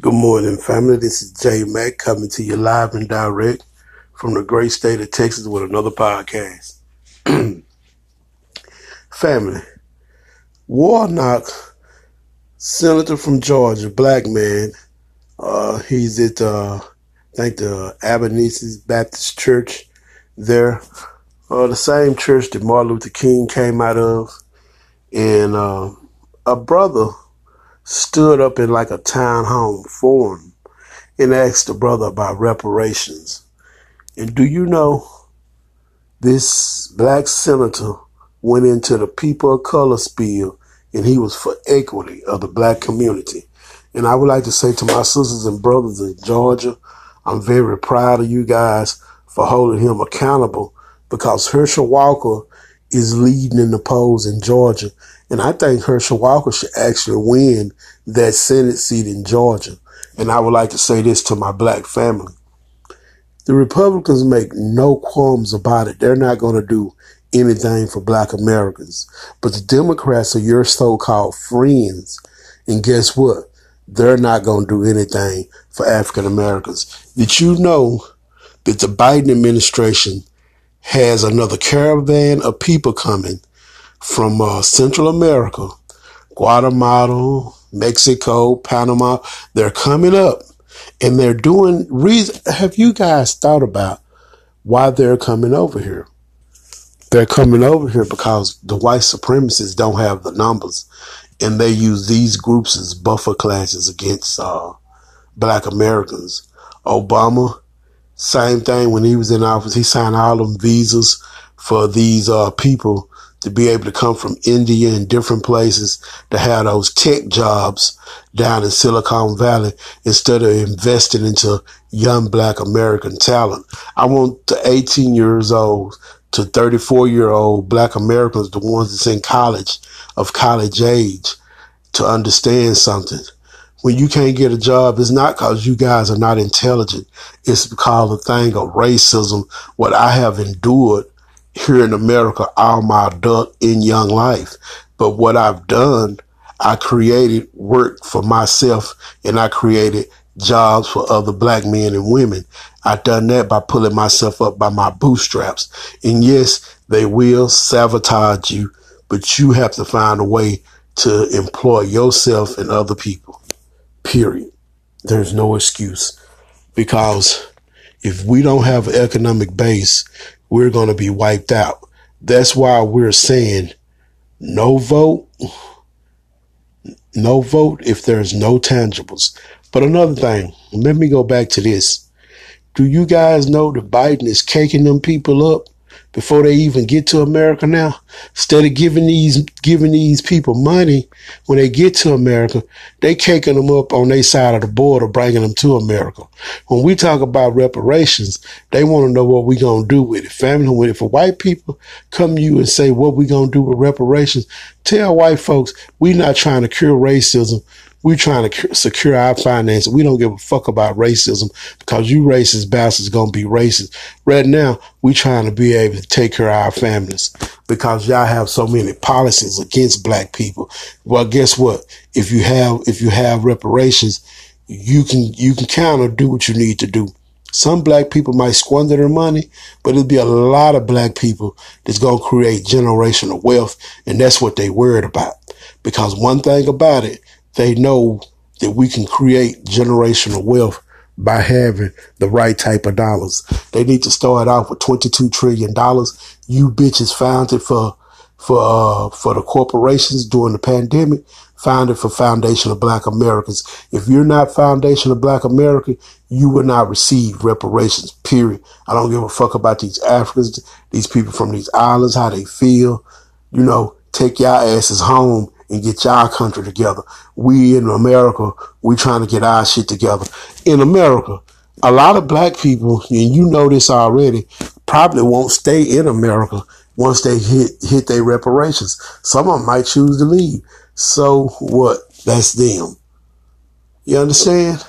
Good morning, family. This is Jay Mack coming to you live and direct from the great state of Texas with another podcast. family, Warnock, senator from Georgia, black man. Uh, he's at, uh, I think, the Ebenezer Baptist Church there. Uh, the same church that Martin Luther King came out of. And uh, a brother stood up in like a town hall forum and asked the brother about reparations. And do you know this black senator went into the people of color spiel and he was for equity of the black community. And I would like to say to my sisters and brothers in Georgia, I'm very proud of you guys for holding him accountable because Herschel Walker is leading in the polls in Georgia. And I think Herschel Walker should actually win that Senate seat in Georgia. And I would like to say this to my black family. The Republicans make no qualms about it. They're not going to do anything for black Americans. But the Democrats are your so-called friends. And guess what? They're not going to do anything for African Americans. Did you know that the Biden administration has another caravan of people coming from uh, Central America, Guatemala, Mexico, Panama. They're coming up and they're doing reason. Have you guys thought about why they're coming over here? They're coming over here because the white supremacists don't have the numbers and they use these groups as buffer classes against uh, black Americans. Obama same thing when he was in office. He signed all them visas for these uh, people to be able to come from India and different places to have those tech jobs down in Silicon Valley instead of investing into young black American talent. I want the 18 years old to 34 year old black Americans, the ones that's in college of college age to understand something when you can't get a job, it's not because you guys are not intelligent. It's because of thing of racism, what I have endured here in America all my adult in young life. But what I've done, I created work for myself and I created jobs for other black men and women. I done that by pulling myself up by my bootstraps. And yes, they will sabotage you, but you have to find a way to employ yourself and other people. Period. There's no excuse because if we don't have an economic base, we're going to be wiped out. That's why we're saying no vote, no vote if there's no tangibles. But another thing, let me go back to this. Do you guys know that Biden is caking them people up before they even get to America now. Instead of giving these giving these people money when they get to America, they caking them up on their side of the border, bringing them to America. When we talk about reparations, they want to know what we gonna do with it. Family, if a white people come to you and say what we gonna do with reparations, tell white folks we're not trying to cure racism. We trying to secure our finances. We don't give a fuck about racism because you racist bastards gonna be racist. Right now, we trying to be able to take care of our families because y'all have so many policies against black people. Well, guess what? If you have if you have reparations, you can you can kind of do what you need to do. Some black people might squander their money, but it'll be a lot of black people that's going to create generational wealth. And that's what they worried about. Because one thing about it, they know that we can create generational wealth by having the right type of dollars. They need to start off with $22 trillion. You bitches found it for, for, uh, for the corporations during the pandemic, founded for Foundation of Black Americans. If you're not Foundation of Black America, you will not receive reparations, period. I don't give a fuck about these Africans, these people from these islands, how they feel. You know, take your asses home and get y'all country together. We in America, we trying to get our shit together. In America, a lot of black people, and you know this already, probably won't stay in America once they hit hit their reparations. Some of them might choose to leave. So what? That's them. You understand?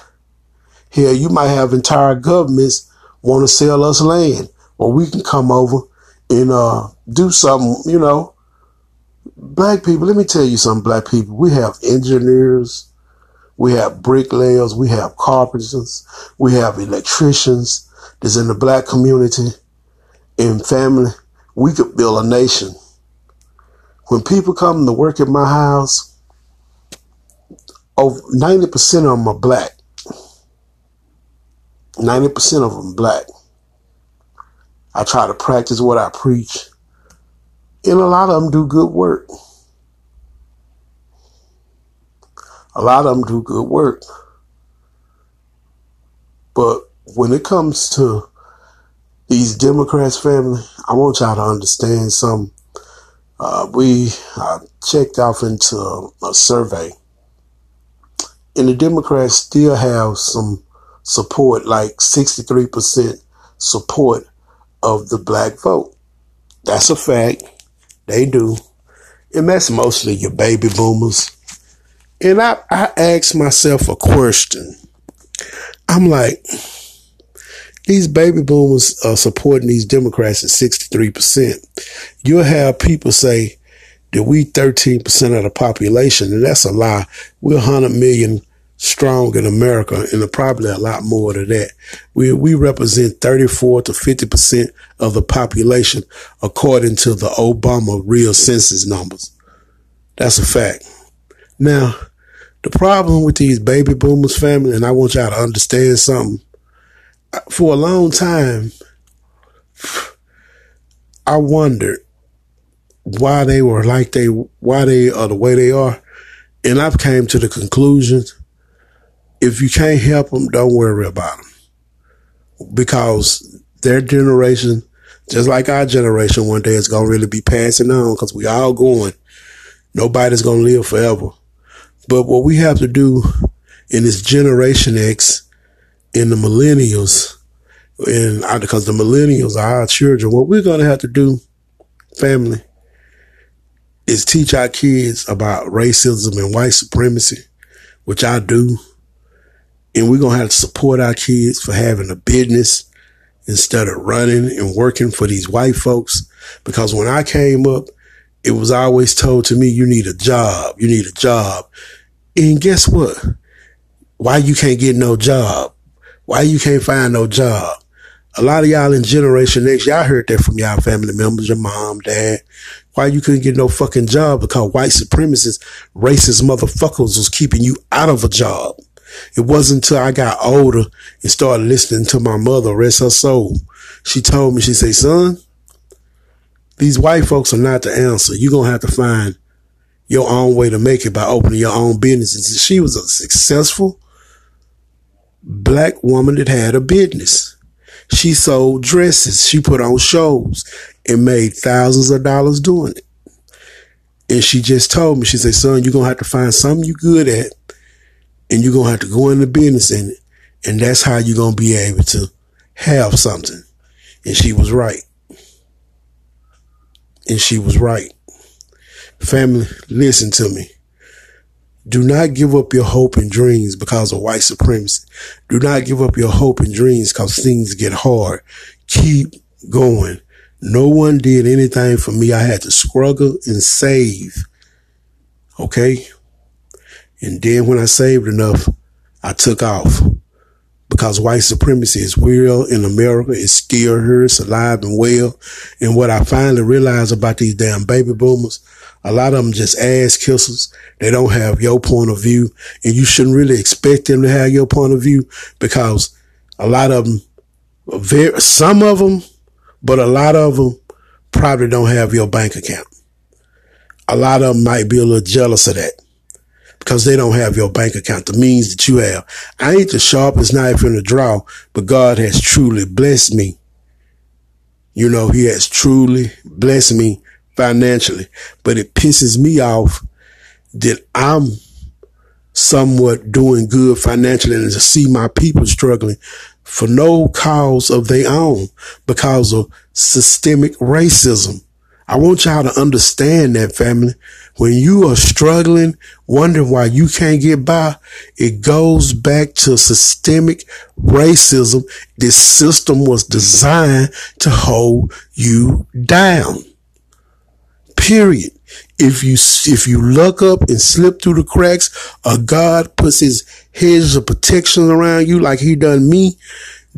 Here, you might have entire governments want to sell us land, or we can come over and uh, do something, you know, black people, let me tell you something, black people. We have engineers, We have bricklayers. We have carpenters. We have electricians that's in the black community and family. We could build a nation. When people come to work at my house, over 90% of them are black. 90% of them black. I try to practice what I preach. And a lot of them do good work. A lot of them do good work. But when it comes to these Democrats family, I want y'all to understand some. Uh, we uh, checked off into a, a survey, and the Democrats still have some support, like 63% support of the black vote. That's a fact. They do. And that's mostly your baby boomers. And I, I asked myself a question. I'm like, these baby boomers are supporting these Democrats at 63%. You'll have people say that we 13% of the population, and that's a lie. We're 100 million strong in America, and probably a lot more than that. We, we represent 34 to 50% of the population according to the Obama real census numbers. That's a fact. Now, the problem with these baby boomers family, and I want y'all to understand something. For a long time, I wondered why they were like they, why they are the way they are. And I've came to the conclusion, if you can't help them, don't worry about them. Because their generation, just like our generation one day is going to really be passing on because we all going. Nobody's going to live forever. But what we have to do in this Generation X, in the millennials, and because the millennials are our children, what we're going to have to do, family, is teach our kids about racism and white supremacy, which I do. And we're going to have to support our kids for having a business instead of running and working for these white folks. Because when I came up, it was always told to me, you need a job. You need a job. And guess what? Why you can't get no job? Why you can't find no job? A lot of y'all in Generation X, y'all heard that from y'all family members, your mom, dad. Why you couldn't get no fucking job? Because white supremacists, racist motherfuckers was keeping you out of a job. It wasn't until I got older and started listening to my mother, rest her soul. She told me, she said, son, these white folks are not the answer. You're going to have to find your own way to make it by opening your own business. She was a successful black woman that had a business. She sold dresses. She put on shows and made thousands of dollars doing it. And she just told me, she said, son, you're going to have to find something you're good at and you're going to have to go into business in it. And that's how you're going to be able to have something. And she was right. And she was right. Family, listen to me. Do not give up your hope and dreams because of white supremacy. Do not give up your hope and dreams because things get hard. Keep going. No one did anything for me. I had to struggle and save. Okay. And then when I saved enough, I took off because white supremacy is real in America. It's still here. It's alive and well. And what I finally realized about these damn baby boomers, a lot of them just ass kissers. They don't have your point of view and you shouldn't really expect them to have your point of view because a lot of them, very, some of them, but a lot of them probably don't have your bank account. A lot of them might be a little jealous of that because they don't have your bank account, the means that you have. I ain't the sharpest knife in the drawer, but God has truly blessed me. You know, he has truly blessed me financially, but it pisses me off that I'm somewhat doing good financially and to see my people struggling for no cause of their own because of systemic racism. I want y'all to understand that family. When you are struggling, wondering why you can't get by, it goes back to systemic racism. This system was designed to hold you down. Period. If you if you luck up and slip through the cracks, or God puts His hedge of protection around you like He done me,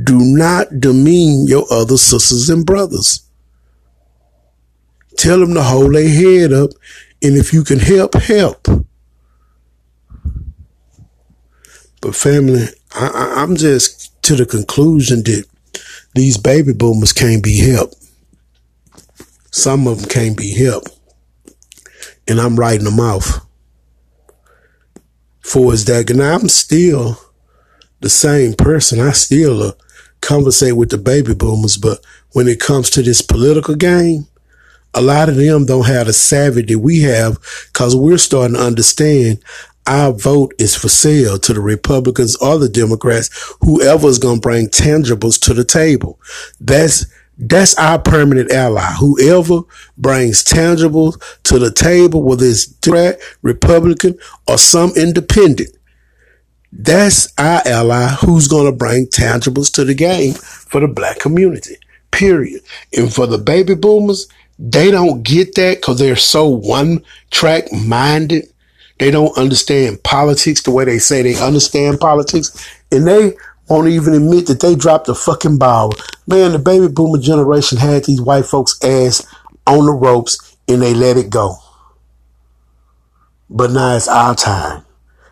do not demean your other sisters and brothers. Tell them to hold their head up, and if you can help, help. But family, I, I'm just to the conclusion that these baby boomers can't be helped. Some of them can't be helped. And I'm writing them off. For as that, and I'm still the same person. I still uh, conversate with the baby boomers, but when it comes to this political game, a lot of them don't have the savvy that we have because we're starting to understand our vote is for sale to the Republicans or the Democrats, whoever's going to bring tangibles to the table. That's, that's our permanent ally. Whoever brings tangibles to the table, whether it's Democrat, Republican, or some independent, that's our ally who's going to bring tangibles to the game for the black community. Period. And for the baby boomers, they don't get that because they're so one track minded they don't understand politics the way they say they understand politics. And they won't even admit that they dropped the fucking ball. Man, the baby boomer generation had these white folks' ass on the ropes and they let it go. But now it's our time.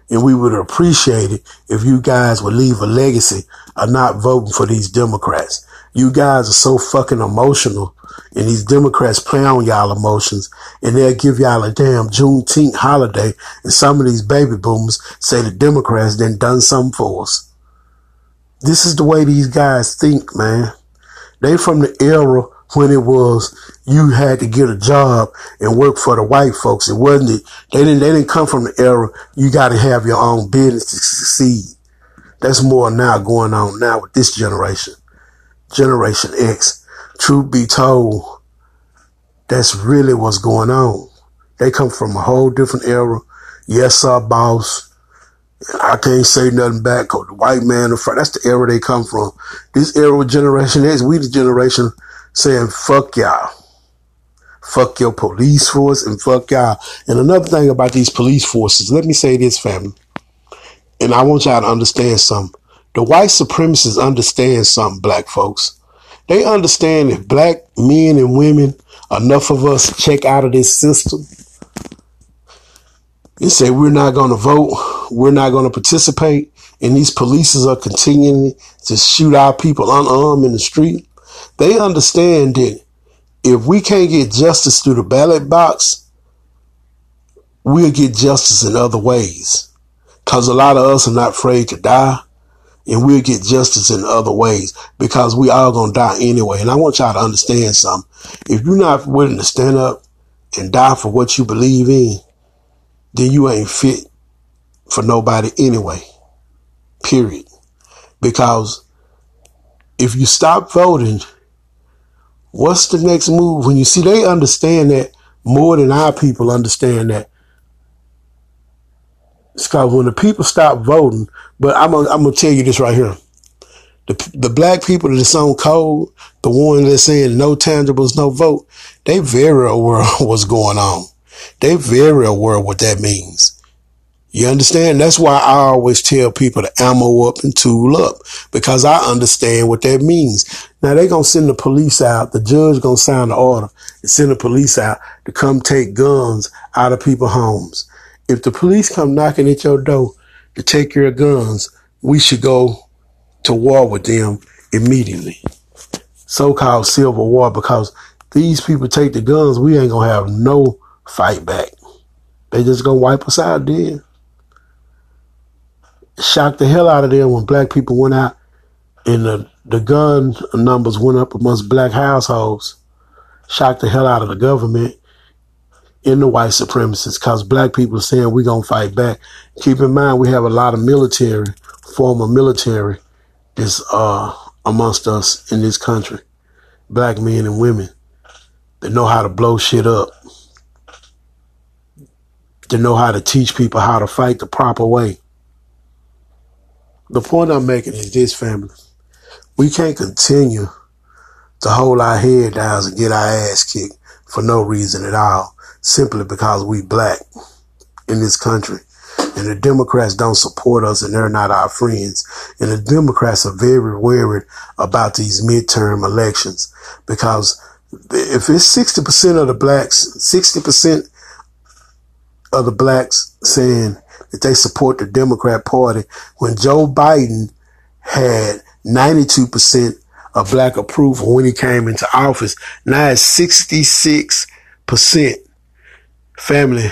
And we would appreciate it if you guys would leave a legacy of not voting for these Democrats. You guys are so fucking emotional and these Democrats play on y'all emotions and they'll give y'all a damn Juneteenth holiday. And some of these baby boomers say the Democrats then done something for us. This is the way these guys think, man. They from the era when it was you had to get a job and work for the white folks. It wasn't it. They didn't, they didn't come from the era you got to have your own business to succeed. That's more now going on now with this generation. Generation X. Truth be told, that's really what's going on. They come from a whole different era. Yes, sir, boss. I can't say nothing back because the white man in front, that's the era they come from. This era with Generation X, we the generation saying, fuck y'all. Fuck your police force and fuck y'all. And another thing about these police forces, let me say this, family. And I want y'all to understand something. The white supremacists understand something, black folks. They understand if black men and women, enough of us check out of this system, they say we're not going to vote, we're not going to participate, and these polices are continuing to shoot our people unarmed in the street. They understand that if we can't get justice through the ballot box, we'll get justice in other ways. Cause a lot of us are not afraid to die and we'll get justice in other ways because we all gonna die anyway. And I want y'all to understand something. If you're not willing to stand up and die for what you believe in, then you ain't fit for nobody anyway. Period. Because if you stop voting, what's the next move? When you see they understand that more than our people understand that called when the people stop voting. But I'm gonna, I'm gonna tell you this right here. The, the black people that's on code, the ones that's saying no tangibles, no vote, they very aware what's going on. They very aware what that means. You understand? That's why I always tell people to ammo up and tool up because I understand what that means. Now they gonna send the police out. The judge gonna sign the order and send the police out to come take guns out of people's homes. If the police come knocking at your door to take your guns, we should go to war with them immediately. So-called civil war because these people take the guns, we ain't gonna have no fight back. They just gonna wipe us out then. Shocked the hell out of them when black people went out and the, the gun numbers went up amongst black households. Shocked the hell out of the government in the white supremacists because black people are saying we're going to fight back. Keep in mind, we have a lot of military, former military is uh, amongst us in this country. Black men and women that know how to blow shit up. They know how to teach people how to fight the proper way. The point I'm making is this, family. We can't continue to hold our head down and get our ass kicked for no reason at all. Simply because we black in this country. And the Democrats don't support us and they're not our friends. And the Democrats are very worried about these midterm elections because if it's 60% of the blacks, 60% of the blacks saying that they support the Democrat Party when Joe Biden had 92% of black approval when he came into office. Now it's 66%. Family,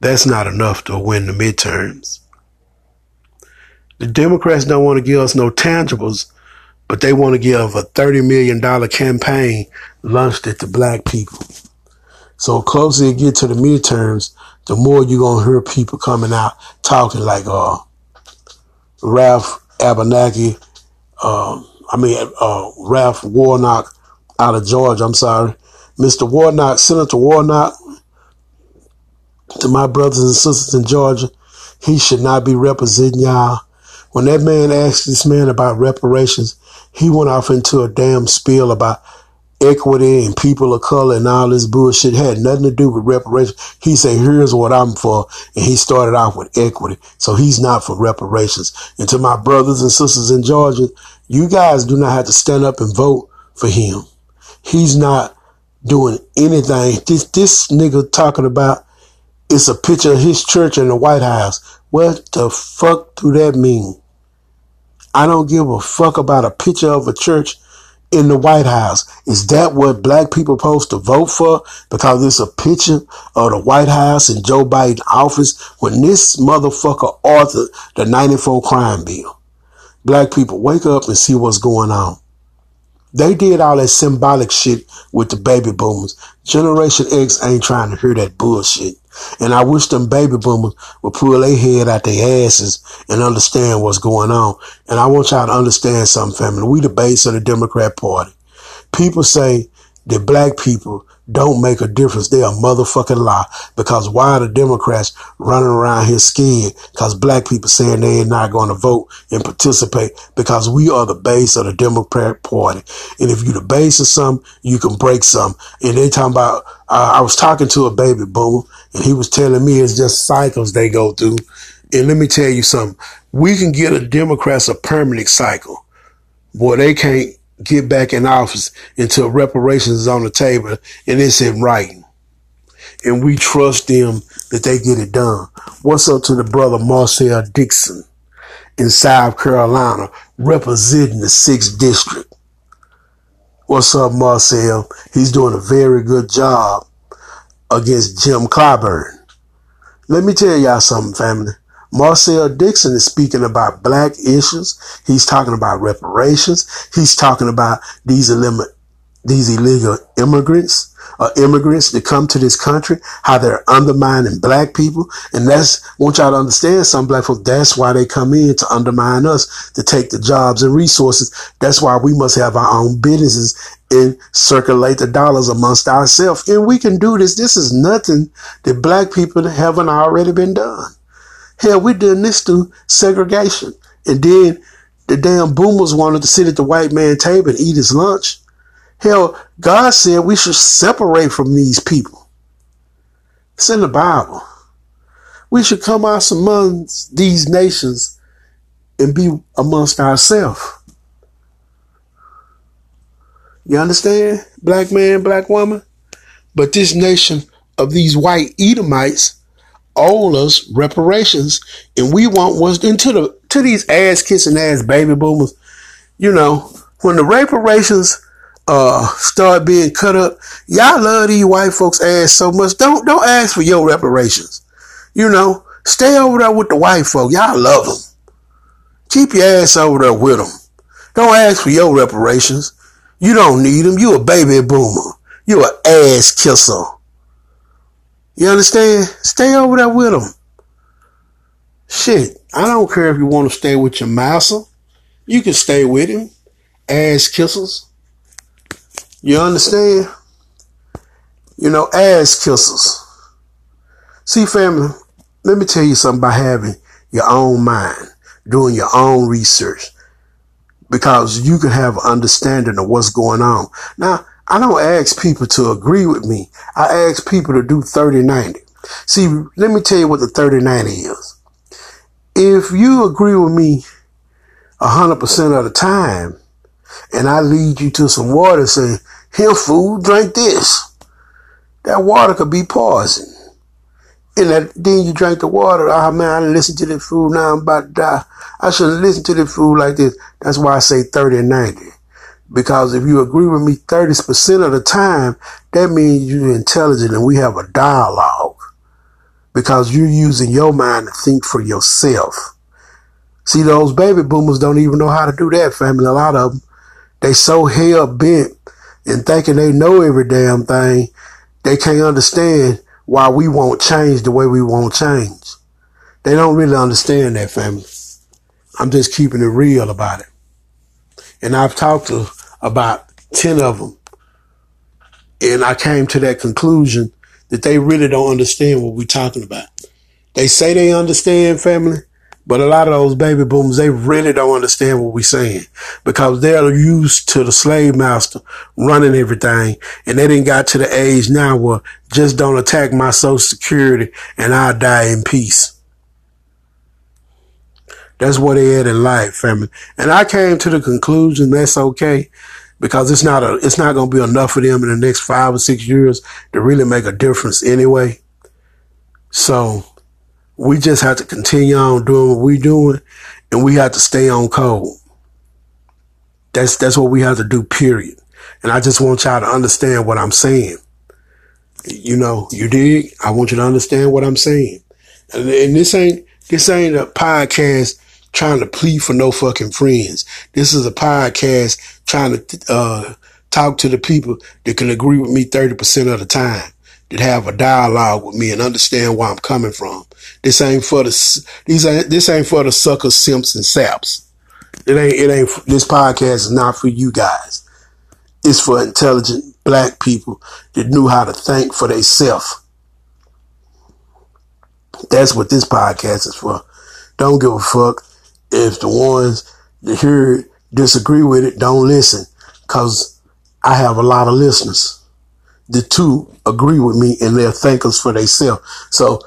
that's not enough to win the midterms. The Democrats don't want to give us no tangibles, but they want to give a $30 million campaign launched at the black people. So closer you get to the midterms, the more you're going to hear people coming out talking like, uh, Ralph Abernathy, um, I mean, uh, Ralph Warnock out of Georgia. I'm sorry. Mr. Warnock, Senator Warnock, to my brothers and sisters in Georgia, he should not be representing y'all. When that man asked this man about reparations, he went off into a damn spiel about equity and people of color and all this bullshit had nothing to do with reparations. He said, here's what I'm for. And he started off with equity. So he's not for reparations. And to my brothers and sisters in Georgia, you guys do not have to stand up and vote for him. He's not doing anything. This, this nigga talking about it's a picture of his church in the White House. What the fuck do that mean? I don't give a fuck about a picture of a church in the White House. Is that what black people supposed to vote for? Because it's a picture of the White House and Joe Biden office when this motherfucker authored the 94 crime bill. Black people wake up and see what's going on. They did all that symbolic shit with the baby boomers. Generation X ain't trying to hear that bullshit. And I wish them baby boomers would pull their head out their asses and understand what's going on. And I want y'all to understand something, family. We the base of the Democrat Party. People say that black people don't make a difference. They're a motherfucking lie. Because why are the Democrats running around here scared? Because black people saying they are not going to vote and participate because we are the base of the Democrat Party. And if you the base of something, you can break something. And they talking about, uh, I was talking to a baby boomer and he was telling me it's just cycles they go through. And let me tell you something. We can get a Democrats a permanent cycle. Boy, they can't get back in office until reparations is on the table and it's in writing. And we trust them that they get it done. What's up to the brother Marcel Dixon in South Carolina representing the sixth district? What's up, Marcel? He's doing a very good job against Jim Clyburn. Let me tell y'all something, family. Marcel Dixon is speaking about black issues. He's talking about reparations. He's talking about these illegal, these illegal immigrants, uh, immigrants that come to this country, how they're undermining black people. And that's, want y'all to understand some black folks. That's why they come in to undermine us, to take the jobs and resources. That's why we must have our own businesses and circulate the dollars amongst ourselves. And we can do this. This is nothing that black people haven't already been done. Hell, we did this through segregation. And then the damn boomers wanted to sit at the white man table and eat his lunch. Hell, God said we should separate from these people. It's in the Bible. We should come out amongst these nations and be amongst ourselves. You understand? Black man, black woman? But this nation of these white Edomites owe us reparations, and we want was into the to these ass kissing ass baby boomers. You know, when the reparations uh start being cut up, y'all love these white folks ass so much. Don't don't ask for your reparations. You know, stay over there with the white folk. Y'all love them. Keep your ass over there with them. Don't ask for your reparations. You don't need them. You a baby boomer. You a ass kisser. You understand? Stay over there with them. Shit, I don't care if you want to stay with your master. You can stay with him. Ass kissers. You understand? You know, ass kissers. See, family, let me tell you something about having your own mind, doing your own research, because you can have an understanding of what's going on. Now, I don't ask people to agree with me. I ask people to do 30-90. See, let me tell you what the 30-90 is. If you agree with me 100% of the time, and I lead you to some water saying, here food, drink this. That water could be poison. And that, then you drink the water. Oh, man, I listen to this food. Now I'm about to die. I shouldn't listen to this food like this. That's why I say 30 and 90. Because if you agree with me 30% of the time, that means you're intelligent and we have a dialogue. Because you're using your mind to think for yourself. See, those baby boomers don't even know how to do that, family. A lot of them, they so hell bent in thinking they know every damn thing, they can't understand why we won't change the way we won't change. They don't really understand that, family. I'm just keeping it real about it. And I've talked to about 10 of them. And I came to that conclusion that they really don't understand what we're talking about. They say they understand family, but a lot of those baby boomers, they really don't understand what we're saying because they're used to the slave master running everything. And they didn't got to the age now where just don't attack my social security and I'll die in peace. That's what they had in life, family. And I came to the conclusion that's okay because it's not a, it's not going to be enough for them in the next five or six years to really make a difference anyway. So we just have to continue on doing what we're doing and we have to stay on code. That's, that's what we have to do, period. And I just want y'all to understand what I'm saying. You know, you dig? I want you to understand what I'm saying. And, and this ain't, this ain't a podcast trying to plead for no fucking friends. This is a podcast trying to, uh, talk to the people that can agree with me 30% of the time that have a dialogue with me and understand where I'm coming from. This ain't for the these ain't this ain't for the sucker simps and saps. It ain't it ain't this podcast is not for you guys. It's for intelligent black people that knew how to think for themselves. That's what this podcast is for. Don't give a fuck if the ones that hear it disagree with it. Don't listen, cause I have a lot of listeners the two agree with me and they're thinkers for themselves. So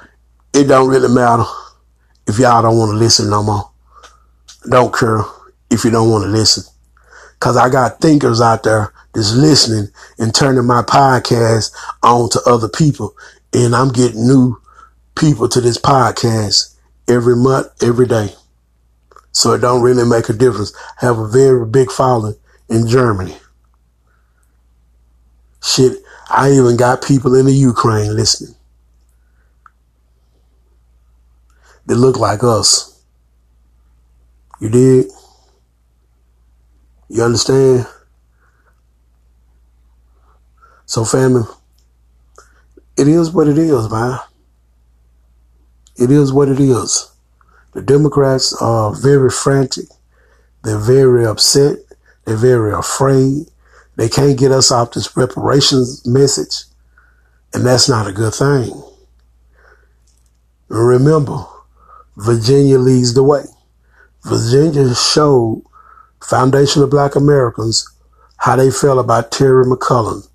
it don't really matter if y'all don't want to listen no more. Don't care if you don't want to listen. Cause I got thinkers out there that's listening and turning my podcast on to other people. And I'm getting new people to this podcast every month, every day. So it don't really make a difference. I have a very big following in Germany. Shit, I even got people in the Ukraine listening. They look like us. You did? You understand? So family, it is what it is, man. It is what it is. The Democrats are very frantic. They're very upset. They're very afraid. They can't get us off this reparations message. And that's not a good thing. Remember, Virginia leads the way. Virginia showed Foundation of Black Americans how they felt about Terry McAuliffe.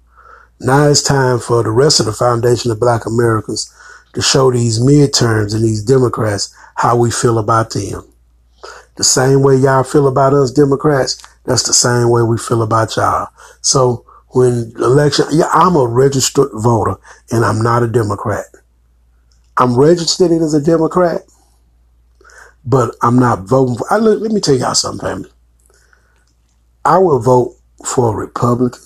Now it's time for the rest of the Foundation of Black Americans to show these midterms and these Democrats how we feel about them. The same way y'all feel about us Democrats, that's the same way we feel about y'all. So when election, yeah, I'm a registered voter and I'm not a Democrat. I'm registered as a Democrat, but I'm not voting for, I, let, let me tell y'all something, family. I will vote for a Republican.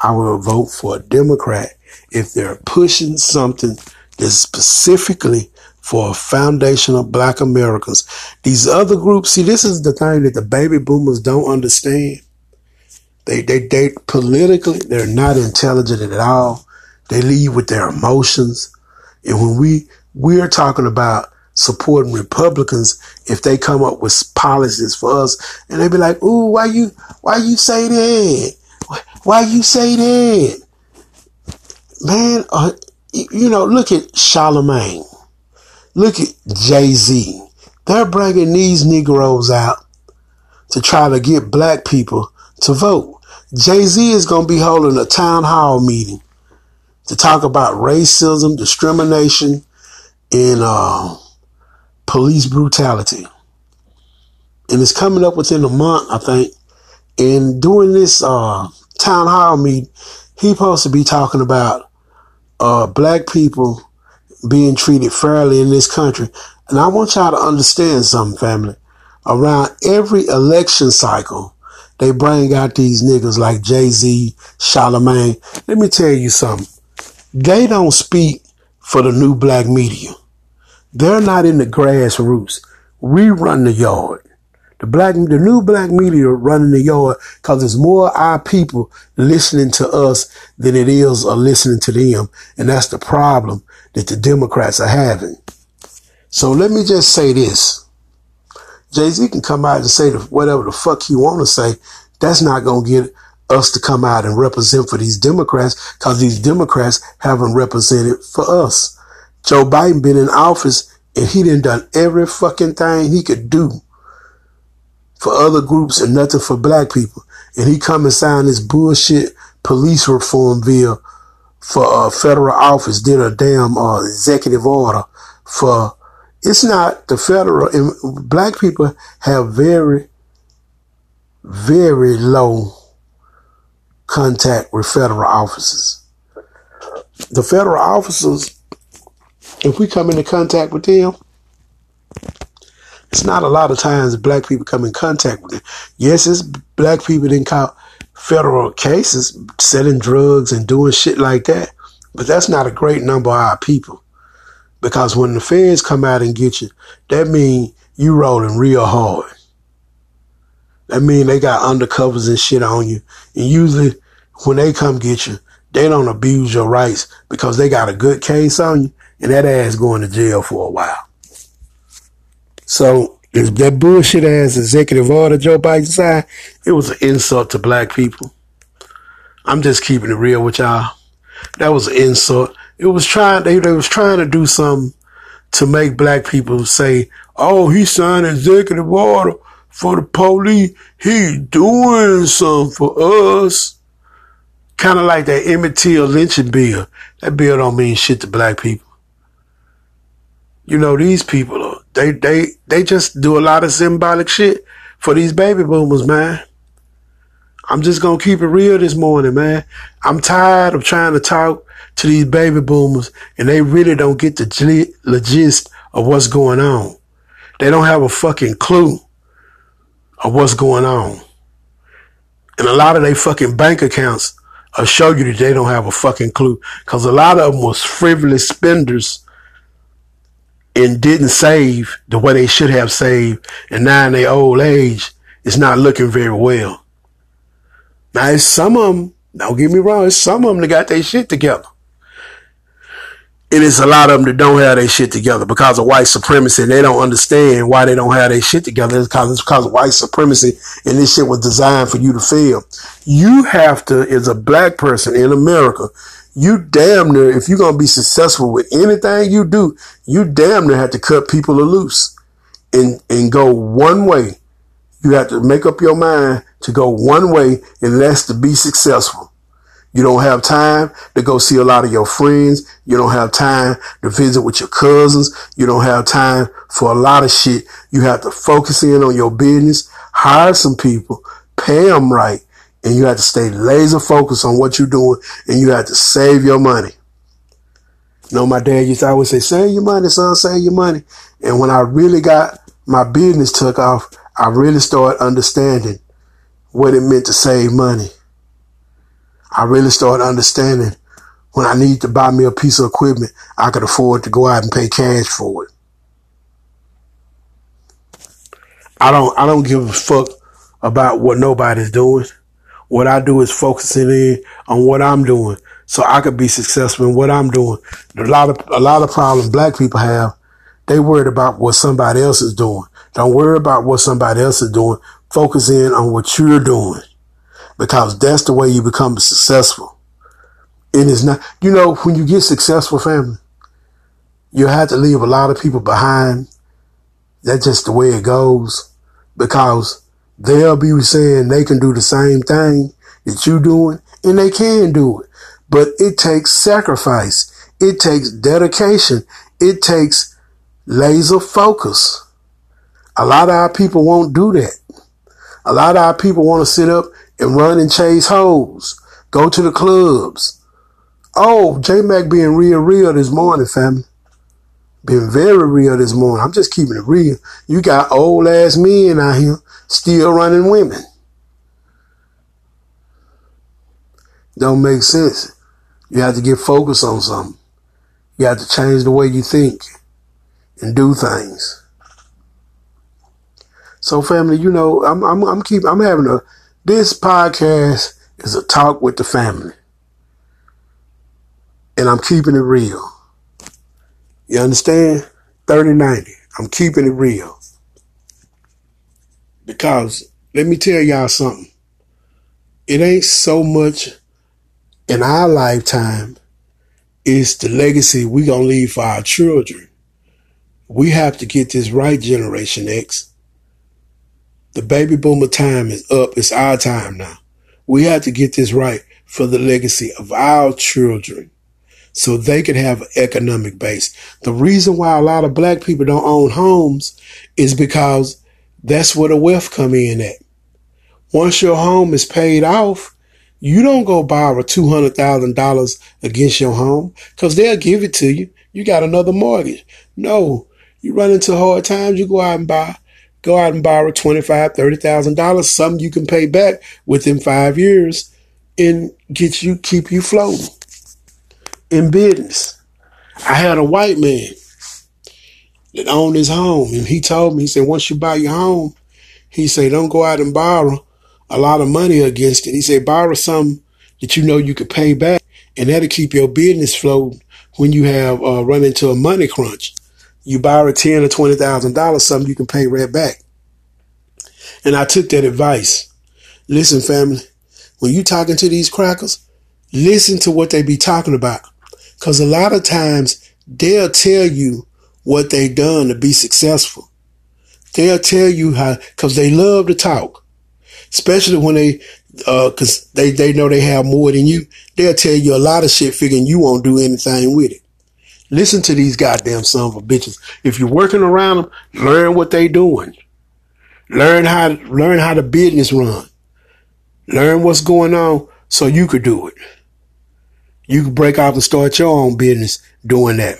I will vote for a Democrat if they're pushing something that's specifically for a foundation of black Americans. These other groups, see, this is the thing that the baby boomers don't understand. They, they, they politically, they're not intelligent at all. They lead with their emotions. And when we, we're talking about supporting Republicans, if they come up with policies for us and they be like, Ooh, why you, why you say that? Why you say that? Man, uh, you know, look at Charlemagne. Look at Jay-Z. They're bringing these Negroes out to try to get black people to vote. Jay Z is going to be holding a town hall meeting to talk about racism, discrimination, and uh, police brutality. And it's coming up within a month, I think. And during this uh, town hall meeting, he's supposed to be talking about uh, black people being treated fairly in this country. And I want y'all to understand something, family. Around every election cycle, they bring out these niggas like Jay Z, Charlemagne. Let me tell you something. They don't speak for the new black media. They're not in the grassroots. We run the yard. The black, the new black media running the yard because it's more our people listening to us than it is or listening to them. And that's the problem that the Democrats are having. So let me just say this. Jay-Z can come out and say whatever the fuck he want to say. That's not going to get us to come out and represent for these Democrats because these Democrats haven't represented for us. Joe Biden been in office and he done done every fucking thing he could do for other groups and nothing for black people. And he come and sign this bullshit police reform bill for a federal office, did a damn uh, executive order for, it's not the federal, black people have very, very low contact with federal officers. The federal officers, if we come into contact with them, it's not a lot of times black people come in contact with them Yes, it's black people that caught federal cases selling drugs and doing shit like that. But that's not a great number of our people. Because when the feds come out and get you, that means you rolling real hard. That means they got undercovers and shit on you. And usually when they come get you, they don't abuse your rights because they got a good case on you and that ass going to jail for a while. So that bullshit ass executive order Joe Biden signed, it was an insult to black people. I'm just keeping it real with y'all. That was an insult. It was trying they, they was trying to do something to make black people say, Oh, he signed executive order for the police. He doing something for us. Kind of like that Emmett Till lynching bill. That bill don't mean shit to black people. You know, these people they they they just do a lot of symbolic shit for these baby boomers, man. I'm just gonna keep it real this morning, man. I'm tired of trying to talk to these baby boomers and they really don't get the gist of what's going on. They don't have a fucking clue of what's going on. And a lot of their fucking bank accounts will show you that they don't have a fucking clue. Cause a lot of them was frivolous spenders and didn't save the way they should have saved, and now in their old age, it's not looking very well. Now, it's some of them, don't get me wrong, it's some of them that got their shit together. And it's a lot of them that don't have their shit together because of white supremacy. And they don't understand why they don't have their shit together. It's because, it's because of white supremacy. And this shit was designed for you to fail. You have to, as a black person in America, you damn near, if you're going to be successful with anything you do, you damn near have to cut people loose and, and go one way. You have to make up your mind to go one way and that's to be successful. You don't have time to go see a lot of your friends. You don't have time to visit with your cousins. You don't have time for a lot of shit. You have to focus in on your business, hire some people, pay them right, and you have to stay laser focused on what you're doing and you have to save your money. You know, my dad used to always say, save your money, son, save your money. And when I really got my business took off, I really started understanding what it meant to save money. I really started understanding when I need to buy me a piece of equipment, I could afford to go out and pay cash for it. I don't, I don't give a fuck about what nobody's doing. What I do is focusing in on what I'm doing so I could be successful in what I'm doing. A lot of, a lot of problems black people have. They worried about what somebody else is doing. Don't worry about what somebody else is doing. Focus in on what you're doing because that's the way you become successful. And It is not, you know, when you get successful family, you have to leave a lot of people behind. That's just the way it goes because they'll be saying they can do the same thing that you're doing, and they can do it. But it takes sacrifice. It takes dedication. It takes laser focus. A lot of our people won't do that. A lot of our people want to sit up and run and chase hoes, go to the clubs. Oh, J Mac being real, real this morning, family. Being very real this morning. I'm just keeping it real. You got old ass men out here still running women. Don't make sense. You have to get focused on something. You have to change the way you think and do things. So family, you know, I'm, I'm, I'm keep, I'm having a, this podcast is a talk with the family. And I'm keeping it real. You understand? 3090. I'm keeping it real. Because let me tell y'all something. It ain't so much in our lifetime. It's the legacy we gonna leave for our children. We have to get this right, Generation X. The baby boomer time is up. It's our time now. We have to get this right for the legacy of our children so they can have an economic base. The reason why a lot of black people don't own homes is because that's where the wealth come in at. Once your home is paid off, you don't go borrow $200,000 against your home because they'll give it to you. You got another mortgage. No, you run into hard times, you go out and buy, go out and borrow $25,000, $30,000, something you can pay back within five years and get you, keep you floating in business. I had a white man that owned his home. And he told me, he said, once you buy your home, he said, don't go out and borrow a lot of money against it. He said, borrow something that you know you could pay back and that'll keep your business floating when you have uh, run into a money crunch. You borrow ten or twenty thousand dollars, something you can pay right back. And I took that advice. Listen, family, when you talking to these crackers, listen to what they be talking about. Cause a lot of times they'll tell you what they done to be successful. They'll tell you how, cause they love to talk, especially when they, uh, cause they, they know they have more than you. They'll tell you a lot of shit figuring you won't do anything with it. Listen to these goddamn son of bitches. If you're working around them, learn what they doing. Learn how, learn how the business run. Learn what's going on so you could do it. You could break off and start your own business doing that.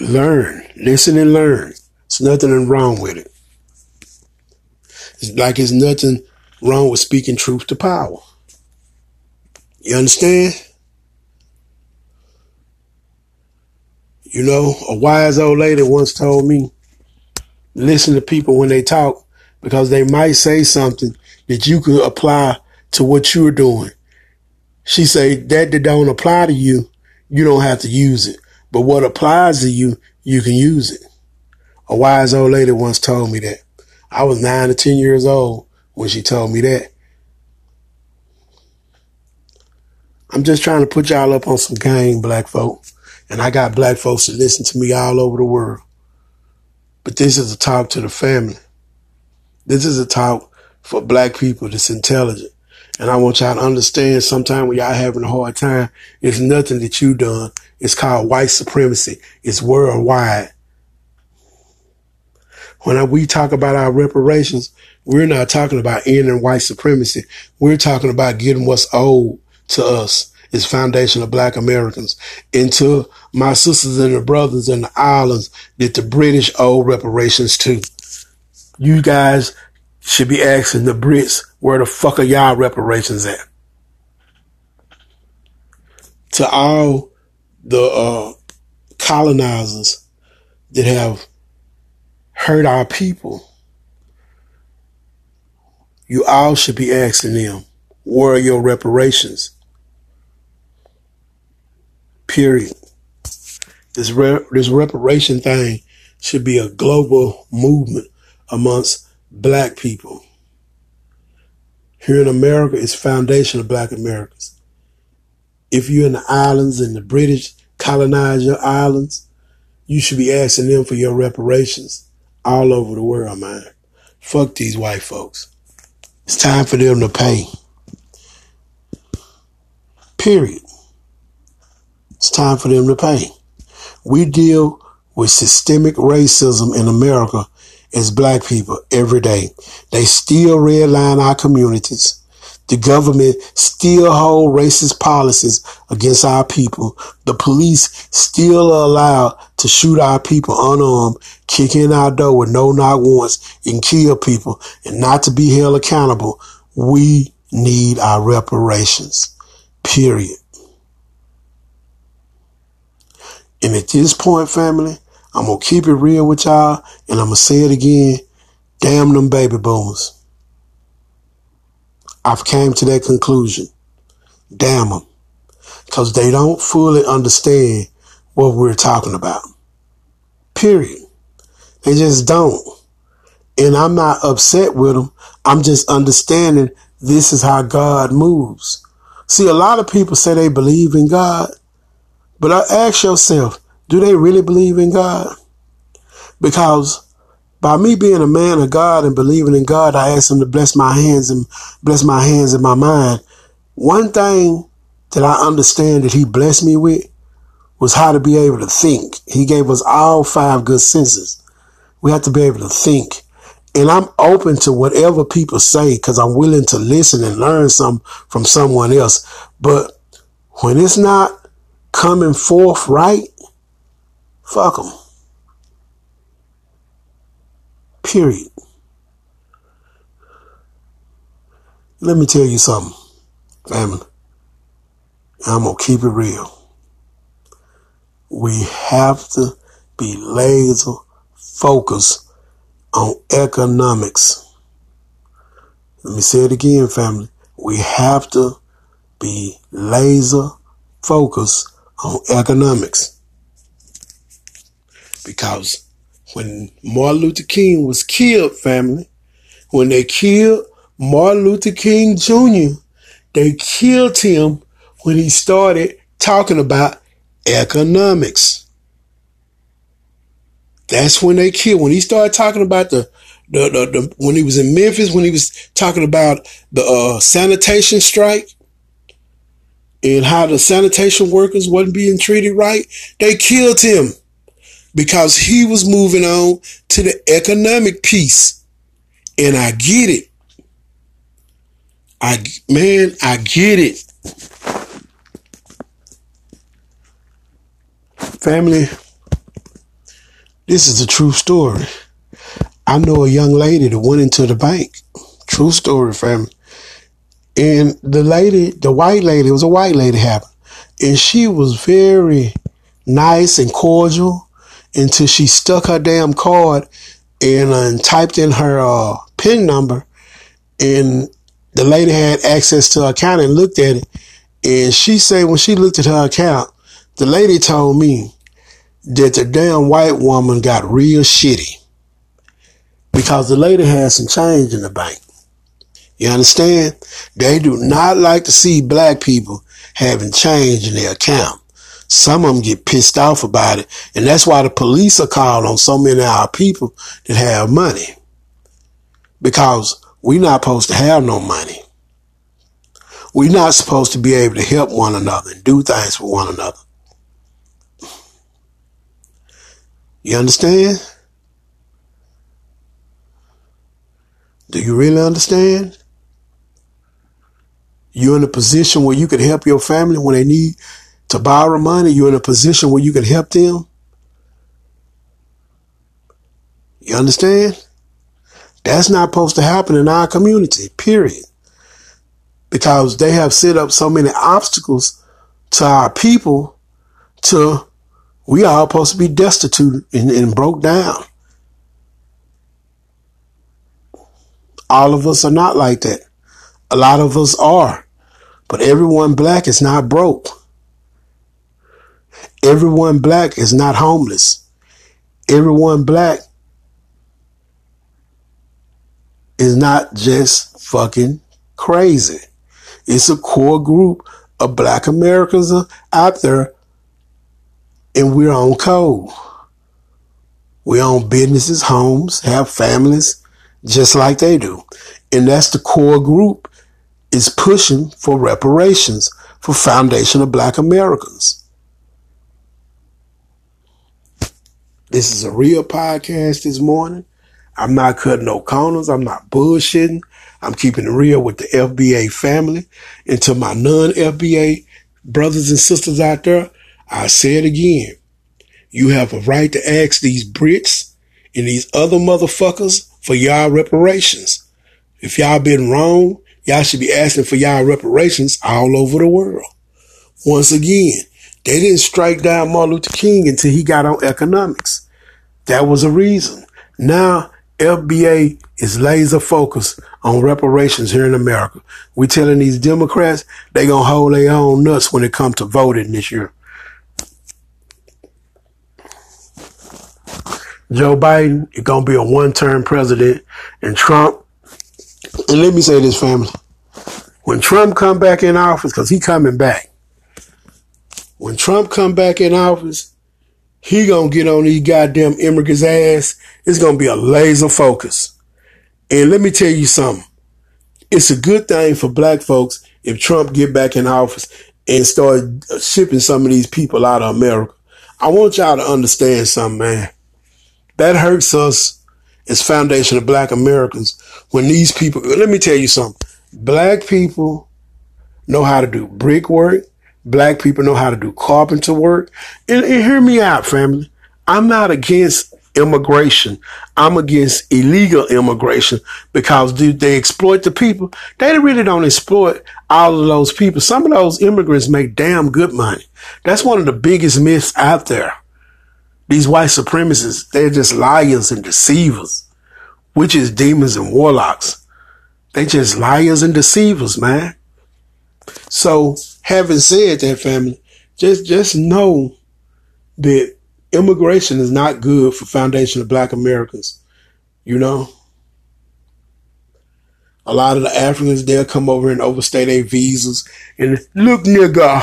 Learn, listen and learn. There's nothing wrong with it. It's like there's nothing wrong with speaking truth to power. You understand? You know, a wise old lady once told me, listen to people when they talk because they might say something that you could apply to what you're doing. She said that that don't apply to you, you don't have to use it. But what applies to you, you can use it. A wise old lady once told me that. I was nine to 10 years old when she told me that. I'm just trying to put y'all up on some game, black folk. And I got black folks that listen to me all over the world. But this is a talk to the family. This is a talk for black people that's intelligent. And I want y'all to understand sometimes when y'all having a hard time, it's nothing that you done. It's called white supremacy. It's worldwide. When we talk about our reparations, we're not talking about ending white supremacy. We're talking about getting what's owed to us as foundation of black Americans and to my sisters and the brothers in the islands that the British owe reparations to. You guys should be asking the Brits, where the fuck are y'all reparations at? To all the uh, colonizers that have hurt our people, you all should be asking them, where are your reparations? Period. This re- this reparation thing should be a global movement amongst black people. Here in America, it's foundation of black Americans. If you're in the islands and the British colonize your islands, you should be asking them for your reparations all over the world, man. Fuck these white folks. It's time for them to pay. Period. It's time for them to pay. We deal with systemic racism in America as black people every day. They still redline our communities. The government still hold racist policies against our people. The police still are allowed to shoot our people unarmed, kick in our door with no knock warrants and kill people and not to be held accountable. We need our reparations. Period. And at this point, family, I'm going to keep it real with y'all and I'm going to say it again. Damn them baby boomers. I've came to that conclusion. Damn them. Because they don't fully understand what we're talking about. Period. They just don't. And I'm not upset with them. I'm just understanding this is how God moves. See, a lot of people say they believe in God, but I ask yourself, do they really believe in God? Because by me being a man of God and believing in God, I asked him to bless my hands and bless my hands and my mind. One thing that I understand that he blessed me with was how to be able to think. He gave us all five good senses. We have to be able to think. And I'm open to whatever people say because I'm willing to listen and learn some from someone else. But when it's not coming forth right, fuck them. Period. Let me tell you something, family. I'm going to keep it real. We have to be laser focused on economics. Let me say it again, family. We have to be laser focused on economics. Because when Martin Luther King was killed, family, when they killed Martin Luther King Jr., they killed him when he started talking about economics. That's when they killed. When he started talking about the, the, the, the when he was in Memphis, when he was talking about the uh, sanitation strike and how the sanitation workers wasn't being treated right, they killed him because he was moving on to the economic piece. And I get it. I, man, I get it. Family, this is a true story. I know a young lady that went into the bank. True story, family. And the lady, the white lady, it was a white lady happened. And she was very nice and cordial until she stuck her damn card and, uh, and typed in her uh, PIN number. And the lady had access to her account and looked at it. And she said when she looked at her account, the lady told me that the damn white woman got real shitty because the lady had some change in the bank. You understand? They do not like to see black people having change in their account. Some of them get pissed off about it. And that's why the police are called on so many of our people that have money. Because we're not supposed to have no money. We're not supposed to be able to help one another and do things for one another. You understand? Do you really understand? You're in a position where you could help your family when they need to borrow money, you're in a position where you can help them. You understand? That's not supposed to happen in our community, period. Because they have set up so many obstacles to our people to we are supposed to be destitute and, and broke down. All of us are not like that. A lot of us are. But everyone black is not broke. Everyone black is not homeless. Everyone black is not just fucking crazy. It's a core group of black Americans out there and we're on code. We own businesses, homes, have families, just like they do. And that's the core group is pushing for reparations for foundation of black Americans. This is a real podcast this morning. I'm not cutting no corners. I'm not bullshitting. I'm keeping it real with the FBA family. And to my non-FBA brothers and sisters out there, I say it again. You have a right to ask these Brits and these other motherfuckers for y'all reparations. If y'all been wrong, y'all should be asking for y'all reparations all over the world. Once again, they didn't strike down Martin Luther King until he got on economics. That was a reason. Now, FBA is laser focused on reparations here in America. We telling these Democrats they gonna hold their own nuts when it comes to voting this year. Joe Biden is gonna be a one-term president, and Trump. And let me say this, family: when Trump come back in office, because he coming back. When Trump come back in office, he gonna get on these goddamn immigrants' ass. It's gonna be a laser focus. And let me tell you something. It's a good thing for black folks if Trump get back in office and start shipping some of these people out of America. I want y'all to understand something, man. That hurts us as foundation of black Americans when these people, let me tell you something. Black people know how to do brickwork. Black people know how to do carpenter work. And, and hear me out, family. I'm not against immigration. I'm against illegal immigration because they exploit the people. They really don't exploit all of those people. Some of those immigrants make damn good money. That's one of the biggest myths out there. These white supremacists, they're just liars and deceivers, witches, demons, and warlocks. They just liars and deceivers, man. So having said that, family, just just know that immigration is not good for foundation of black Americans. You know? A lot of the Africans, they'll come over and overstay their visas and look nigga,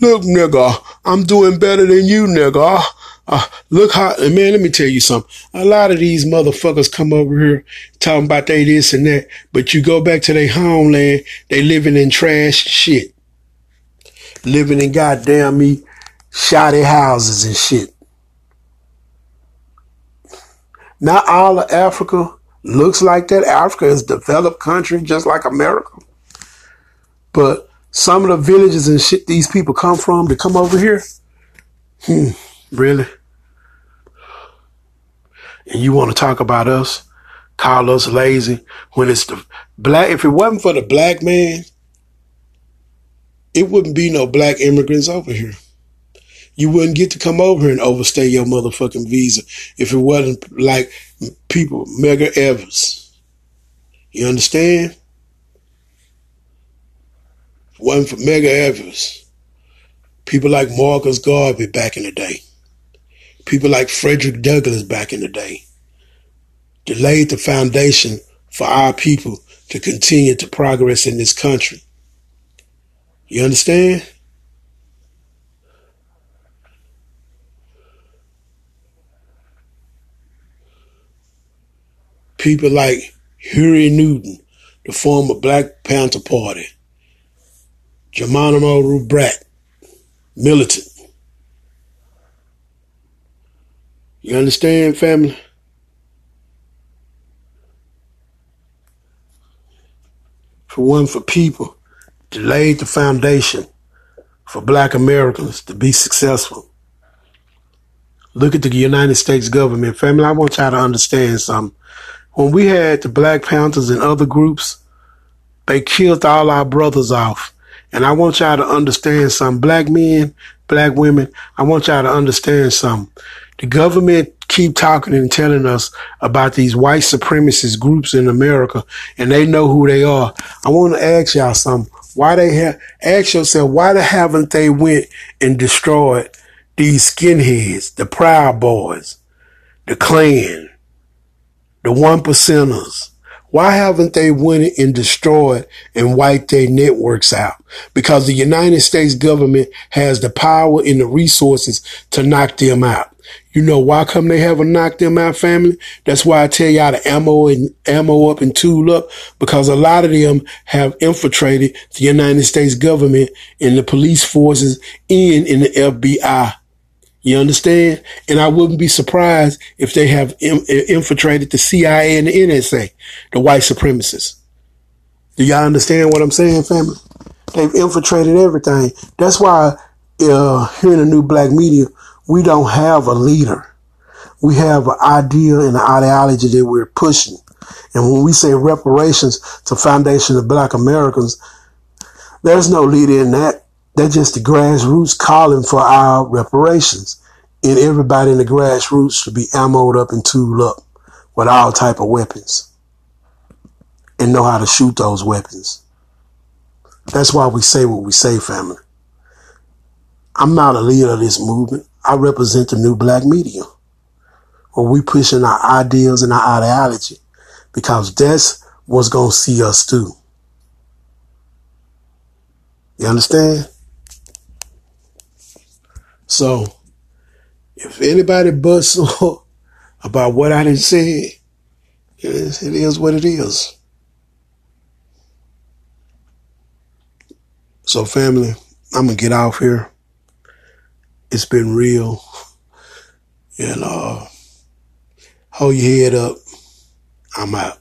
look nigga, I'm doing better than you nigga. Uh, look how, man, let me tell you something. A lot of these motherfuckers come over here talking about they this and that, but you go back to their homeland, they living in trash shit. Living in goddamn me shoddy houses and shit. Not all of Africa looks like that. Africa is a developed country just like America. But some of the villages and shit these people come from to come over here, hmm, Really? And you want to talk about us? Call us lazy when it's the black. If it wasn't for the black man, it wouldn't be no black immigrants over here. You wouldn't get to come over here and overstay your motherfucking visa if it wasn't like people, Medgar Evers. You understand? Wasn't for Medgar Evers, people like Marcus Garvey back in the day people like Frederick Douglass back in the day, that laid the foundation for our people to continue to progress in this country. You understand? People like Huey Newton, the former Black Panther Party, Geronimo Rubrat, militant. You understand, family? For one, for people lay the foundation for black Americans to be successful. Look at the United States government. Family, I want y'all to understand something. When we had the Black Panthers and other groups, they killed all our brothers off. And I want y'all to understand something. Black men, black women, I want y'all to understand something. The government keep talking and telling us about these white supremacist groups in America and they know who they are. I want to ask y'all something. Why they have, ask yourself, why haven't they went and destroyed these skinheads, the Proud Boys, the Klan, the one percenters? Why haven't they went and destroyed and wiped their networks out? Because the United States government has the power and the resources to knock them out. You know why come they haven't knocked them out, family? That's why I tell y'all to ammo and ammo up and tool up because a lot of them have infiltrated the United States government and the police forces and in the FBI. You understand? And I wouldn't be surprised if they have infiltrated the CIA and the NSA, the white supremacists. Do y'all understand what I'm saying, family? They've infiltrated everything. That's why uh, here in the new black media, we don't have a leader. We have an idea and an ideology that we're pushing. And when we say reparations to foundation of black Americans, there's no leader in that. They're just the grassroots calling for our reparations. And everybody in the grassroots should be ammoed up and tooled up with all type of weapons and know how to shoot those weapons. That's why we say what we say, family. I'm not a leader of this movement. I represent the new black media where we pushing our ideas and our ideology because that's what's going to see us through. You understand? So, if anybody busts about what I didn't say, it is, it is what it is. So, family, I'm going to get off here. It's been real. And uh, hold your head up. I'm out.